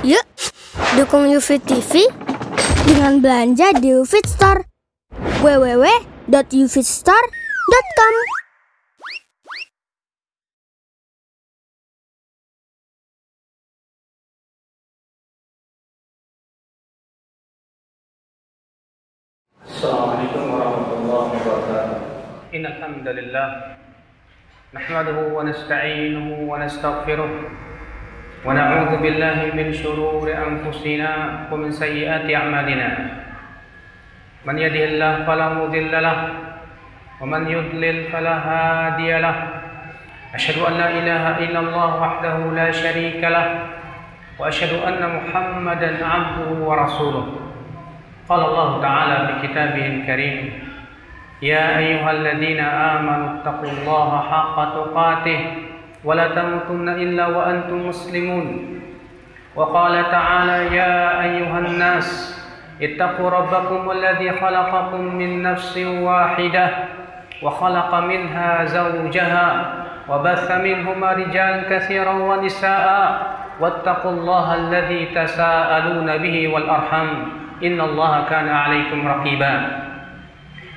Yuk, dukung UFIT TV dengan belanja di UFIT Store. www.ufitstore.com Assalamualaikum warahmatullahi wabarakatuh. Innal hamdalillah nahmaduhu wa nasta'inuhu wa nastaghfiruh ونعوذ بالله من شرور أنفسنا ومن سيئات أعمالنا. من يهده الله فلا مضل له ومن يضلل فلا هادي له. أشهد أن لا إله إلا الله وحده لا شريك له وأشهد أن محمدا عبده ورسوله. قال الله تعالى في كتابه الكريم يا أيها الذين آمنوا اتقوا الله حق تقاته ولا تموتن إلا وأنتم مسلمون. وقال تعالى يا أيها الناس اتقوا ربكم الذي خلقكم من نفس واحدة وخلق منها زوجها وبث منهما رجالا كثيرا ونساء واتقوا الله الذي تساءلون به والأرحم إن الله كان عليكم رقيبا.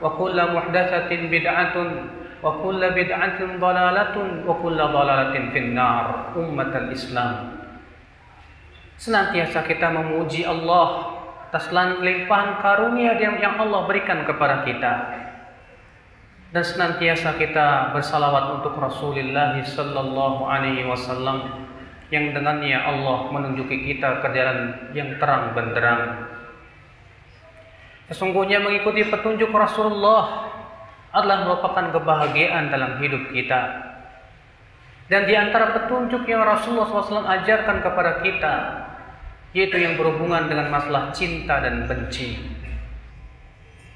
وكل محدثة بدعة وكل بدعة ضلالة وكل ضلالة في النار أمة الإسلام Senantiasa kita memuji Allah atas limpahan karunia yang Allah berikan kepada kita. Dan senantiasa kita bersalawat untuk Rasulullah sallallahu alaihi wasallam yang dengannya Allah menunjuki kita ke jalan yang terang benderang Sesungguhnya mengikuti petunjuk Rasulullah adalah merupakan kebahagiaan dalam hidup kita. Dan di antara petunjuk yang Rasulullah SAW ajarkan kepada kita, yaitu yang berhubungan dengan masalah cinta dan benci.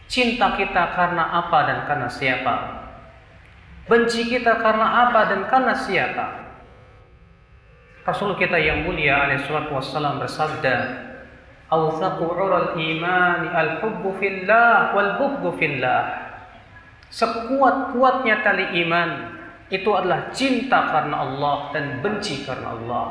Cinta kita karena apa dan karena siapa? Benci kita karena apa dan karena siapa? Rasul kita yang mulia alaihi wassalam bersabda, awthaqu ural imani al-hubbu fillah wal bughdu fillah. Sekuat-kuatnya tali iman itu adalah cinta karena Allah dan benci karena Allah.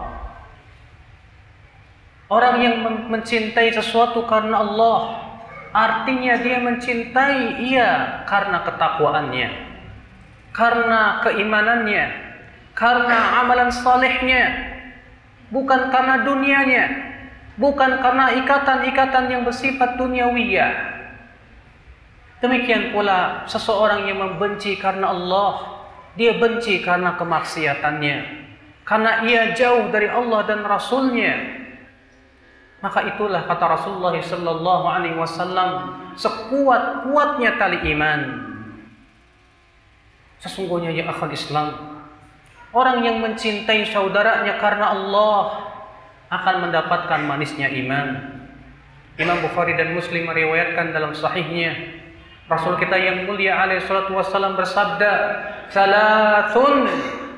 Orang yang mencintai sesuatu karena Allah artinya dia mencintai ia karena ketakwaannya, karena keimanannya, karena amalan salehnya, bukan karena dunianya, bukan karena ikatan-ikatan yang bersifat duniawiyah. Demikian pula seseorang yang membenci karena Allah, dia benci karena kemaksiatannya, karena ia jauh dari Allah dan Rasulnya. Maka itulah kata Rasulullah Sallallahu Alaihi Wasallam, sekuat kuatnya tali iman. Sesungguhnya ya akal Islam, orang yang mencintai saudaranya karena Allah akan mendapatkan manisnya iman. Imam Bukhari dan Muslim meriwayatkan dalam sahihnya Rasul kita yang mulia alaihi salatu wassalam bersabda, "Salasun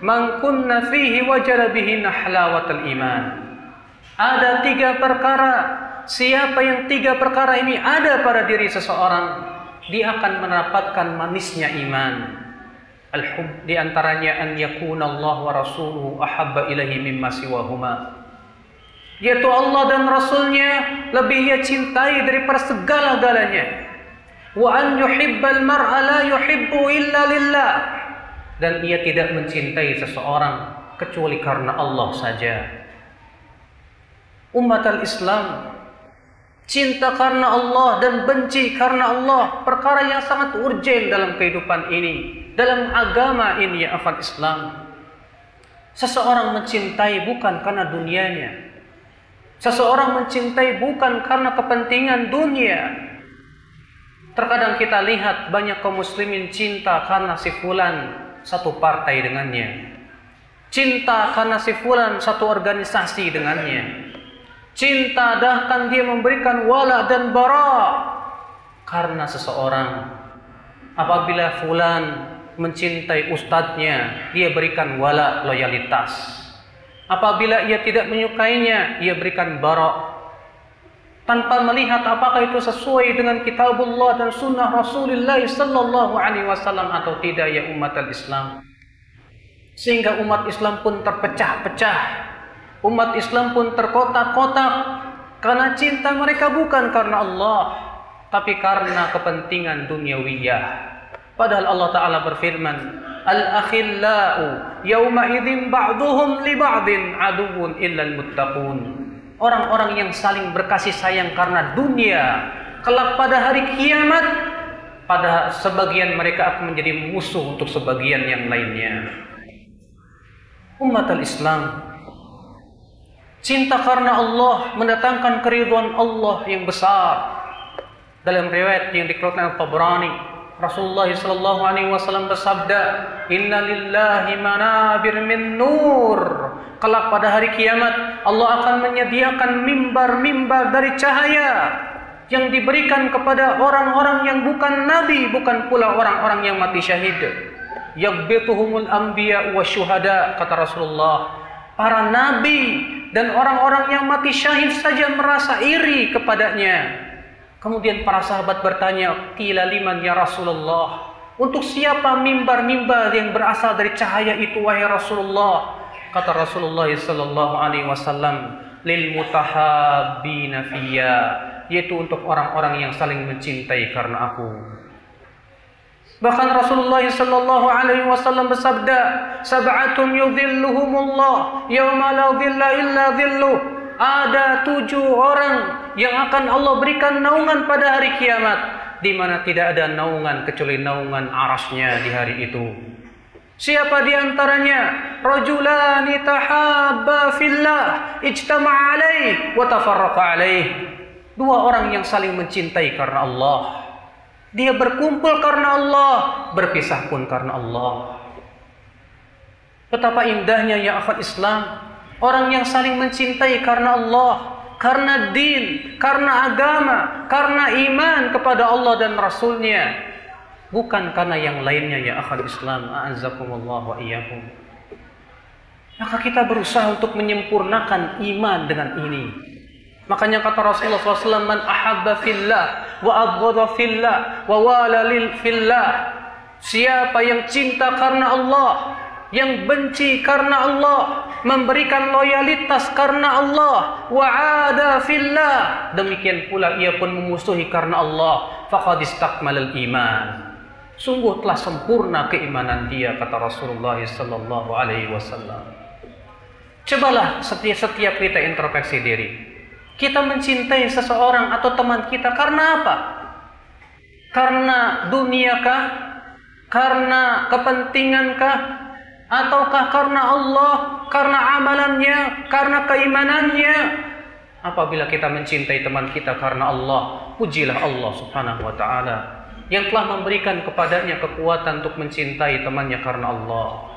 man kunna fihi wajara bihi halawatul iman." Ada tiga perkara, siapa yang tiga perkara ini ada pada diri seseorang, dia akan mendapatkan manisnya iman. Al-hub di antaranya an yakuna Allah wa rasuluhu ahabba ilaihi mimma siwahuma. Yaitu Allah dan Rasulnya lebih ia cintai daripada segala-galanya. Wa an yuhibbal mar'a la yuhibbu illa lillah. Dan ia tidak mencintai seseorang kecuali karena Allah saja. Umat al-Islam cinta karena Allah dan benci karena Allah perkara yang sangat urgen dalam kehidupan ini, dalam agama ini ya afan Islam. Seseorang mencintai bukan karena dunianya, Seseorang mencintai bukan karena kepentingan dunia. Terkadang kita lihat banyak kaum muslimin cinta karena si fulan satu partai dengannya. Cinta karena si fulan satu organisasi dengannya. Cinta bahkan dia memberikan wala dan bara karena seseorang. Apabila fulan mencintai ustadznya, dia berikan wala loyalitas. Apabila ia tidak menyukainya, ia berikan bara tanpa melihat apakah itu sesuai dengan kitabullah dan sunnah Rasulullah sallallahu alaihi wasallam atau tidak ya umat Islam. Sehingga umat Islam pun terpecah-pecah Umat Islam pun terkotak-kotak karena cinta mereka bukan karena Allah, tapi karena kepentingan duniawiyah. Padahal Allah Ta'ala berfirman, Al-akhillau yawma idzin ba'duhum li ba'din aduwwun illa al-muttaqun. Orang-orang yang saling berkasih sayang karena dunia, kelak pada hari kiamat, pada sebagian mereka akan menjadi musuh untuk sebagian yang lainnya. Umat al-Islam Cinta karena Allah mendatangkan keriduan Allah yang besar. Dalam riwayat yang dikeluarkan oleh Tabrani, Rasulullah sallallahu alaihi wasallam bersabda, "Inna lillahi manabir min nur." Kelak pada hari kiamat, Allah akan menyediakan mimbar-mimbar dari cahaya yang diberikan kepada orang-orang yang bukan nabi, bukan pula orang-orang yang mati syahid. Yaghbituhumul anbiya wa syuhada kata Rasulullah. Para nabi dan orang-orang yang mati syahid saja merasa iri kepadanya. Kemudian para sahabat bertanya, "Qila liman ya Rasulullah?" Untuk siapa mimbar-mimbar yang berasal dari cahaya itu wahai Rasulullah? Kata Rasulullah sallallahu alaihi wasallam, "Lil mutahabbina fiyya," yaitu untuk orang-orang yang saling mencintai karena aku. Bahkan Rasulullah sallallahu alaihi wasallam bersabda, "Sab'atun yudhilluhumullah yauma la dhilla illa dhilluh." Ada tujuh orang yang akan Allah berikan naungan pada hari kiamat di mana tidak ada naungan kecuali naungan arasnya di hari itu. Siapa di antaranya? Rajulani tahabba fillah ijtama'a alaih wa tafarraqa alaih. Dua orang yang saling mencintai karena Allah dia berkumpul karena Allah, berpisah pun karena Allah. Betapa indahnya ya akhwat Islam, orang yang saling mencintai karena Allah, karena din, karena agama, karena iman kepada Allah dan Rasulnya, bukan karena yang lainnya ya akhwat Islam. A'azzakumullah wa iyyakum. Maka kita berusaha untuk menyempurnakan iman dengan ini. Makanya kata Rasulullah SAW, Man ahabba fillah, wa abghadha fillah, wa wala lil fillah. Siapa yang cinta karena Allah, yang benci karena Allah, memberikan loyalitas karena Allah, wa ada fillah. Demikian pula ia pun memusuhi karena Allah, faqad istakmalal iman. Sungguh telah sempurna keimanan dia kata Rasulullah sallallahu alaihi wasallam. Cobalah setiap setiap kita introspeksi diri. Kita mencintai seseorang atau teman kita karena apa? Karena duniakah? Karena kepentingankah? ataukah karena Allah, karena amalannya, karena keimanannya? Apabila kita mencintai teman kita karena Allah, pujilah Allah Subhanahu wa taala yang telah memberikan kepadanya kekuatan untuk mencintai temannya karena Allah.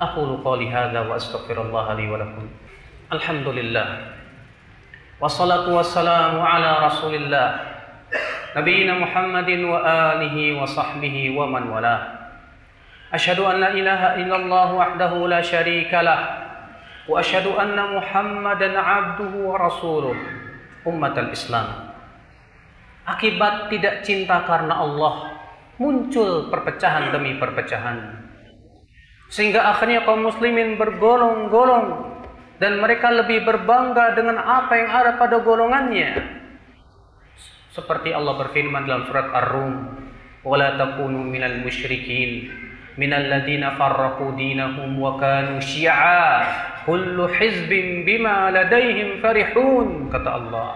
Aku qouli hadza wa astaghfirullah li wa lakum. Alhamdulillah. Wassalatu wassalamu ala Rasulillah. Nabiina Muhammadin wa alihi wa sahbihi wa man walah. أشهد أن لا إله إلا الله وحده لا شريك له وأشهد أن محمدا عبده ورسوله أمة الإسلام Akibat tidak cinta karena Allah muncul perpecahan demi perpecahan. Sehingga akhirnya kaum muslimin bergolong-golong dan mereka lebih berbangga dengan apa yang ada pada golongannya. Seperti Allah berfirman dalam surat Ar-Rum, "Wala takunu minal musyrikin." Dinahum wa kanu syi'a kullu hizbin bima ladaihim farihun," kata Allah.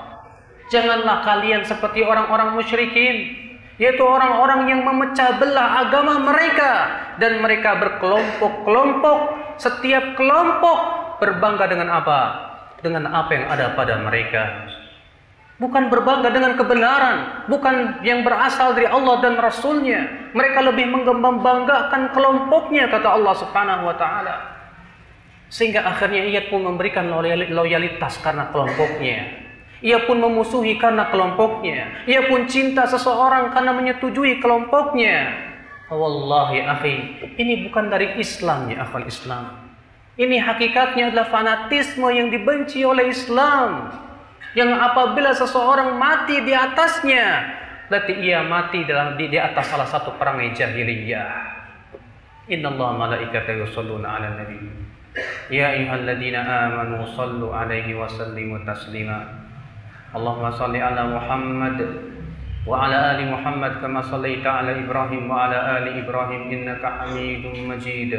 Janganlah kalian seperti orang-orang musyrikin, yaitu orang-orang yang memecah belah agama mereka dan mereka berkelompok-kelompok, setiap kelompok berbangga dengan apa? Dengan apa yang ada pada mereka. Bukan berbangga dengan kebenaran, bukan yang berasal dari Allah dan Rasulnya. Mereka lebih membanggakan kelompoknya, kata Allah Subhanahu wa Ta'ala. Sehingga akhirnya ia pun memberikan loyalitas karena kelompoknya. Ia pun memusuhi karena kelompoknya. Ia pun cinta seseorang karena menyetujui kelompoknya. Wallahi akhi, ini bukan dari Islam ya akhwal Islam. Ini hakikatnya adalah fanatisme yang dibenci oleh Islam yang apabila seseorang mati di atasnya, berarti ia mati dalam di, di atas salah satu perangai jahiliyah. inna allah malaikata yusalluna ala nabi. Ya ayyuhalladzina amanu sallu 'alaihi wa sallimu taslima. Allahumma salli ala Muhammad wa ala ali Muhammad kama sallaita ala Ibrahim wa ala ali Ibrahim innaka Hamidum Majid.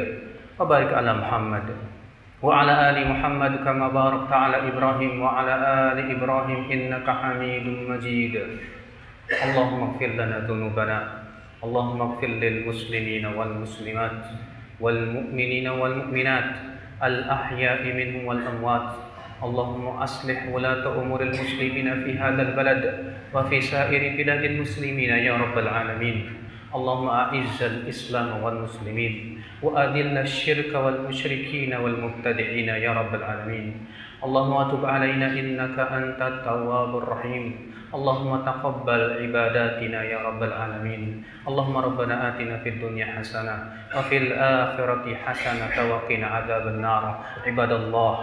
Wa barik ala Muhammad وعلى آل محمد كما باركت على إبراهيم وعلى آل إبراهيم إنك حميد مجيد. اللهم اغفر لنا ذنوبنا. اللهم اغفر للمسلمين والمسلمات والمؤمنين والمؤمنات الأحياء منهم والأموات. اللهم أصلح ولاة أمور المسلمين في هذا البلد وفي سائر بلاد المسلمين يا رب العالمين. اللهم أعز الإسلام والمسلمين وأذل الشرك والمشركين والمبتدعين يا رب العالمين اللهم تب علينا إنك أنت التواب الرحيم اللهم تقبل عباداتنا يا رب العالمين اللهم ربنا آتنا في الدنيا حسنة وفي الآخرة حسنة وقنا عذاب النار عباد الله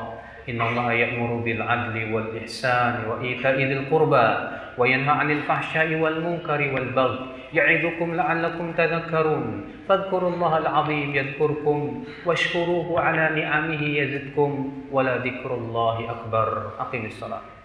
إن الله يأمر بالعدل والإحسان وإيتاء ذي القربى وينهى عن الفحشاء والمنكر والبغي يعظكم لعلكم تذكرون. فاذكروا الله العظيم يذكركم واشكروه على نعمه يزدكم. ولذكر الله أكبر. أقم الصلاة.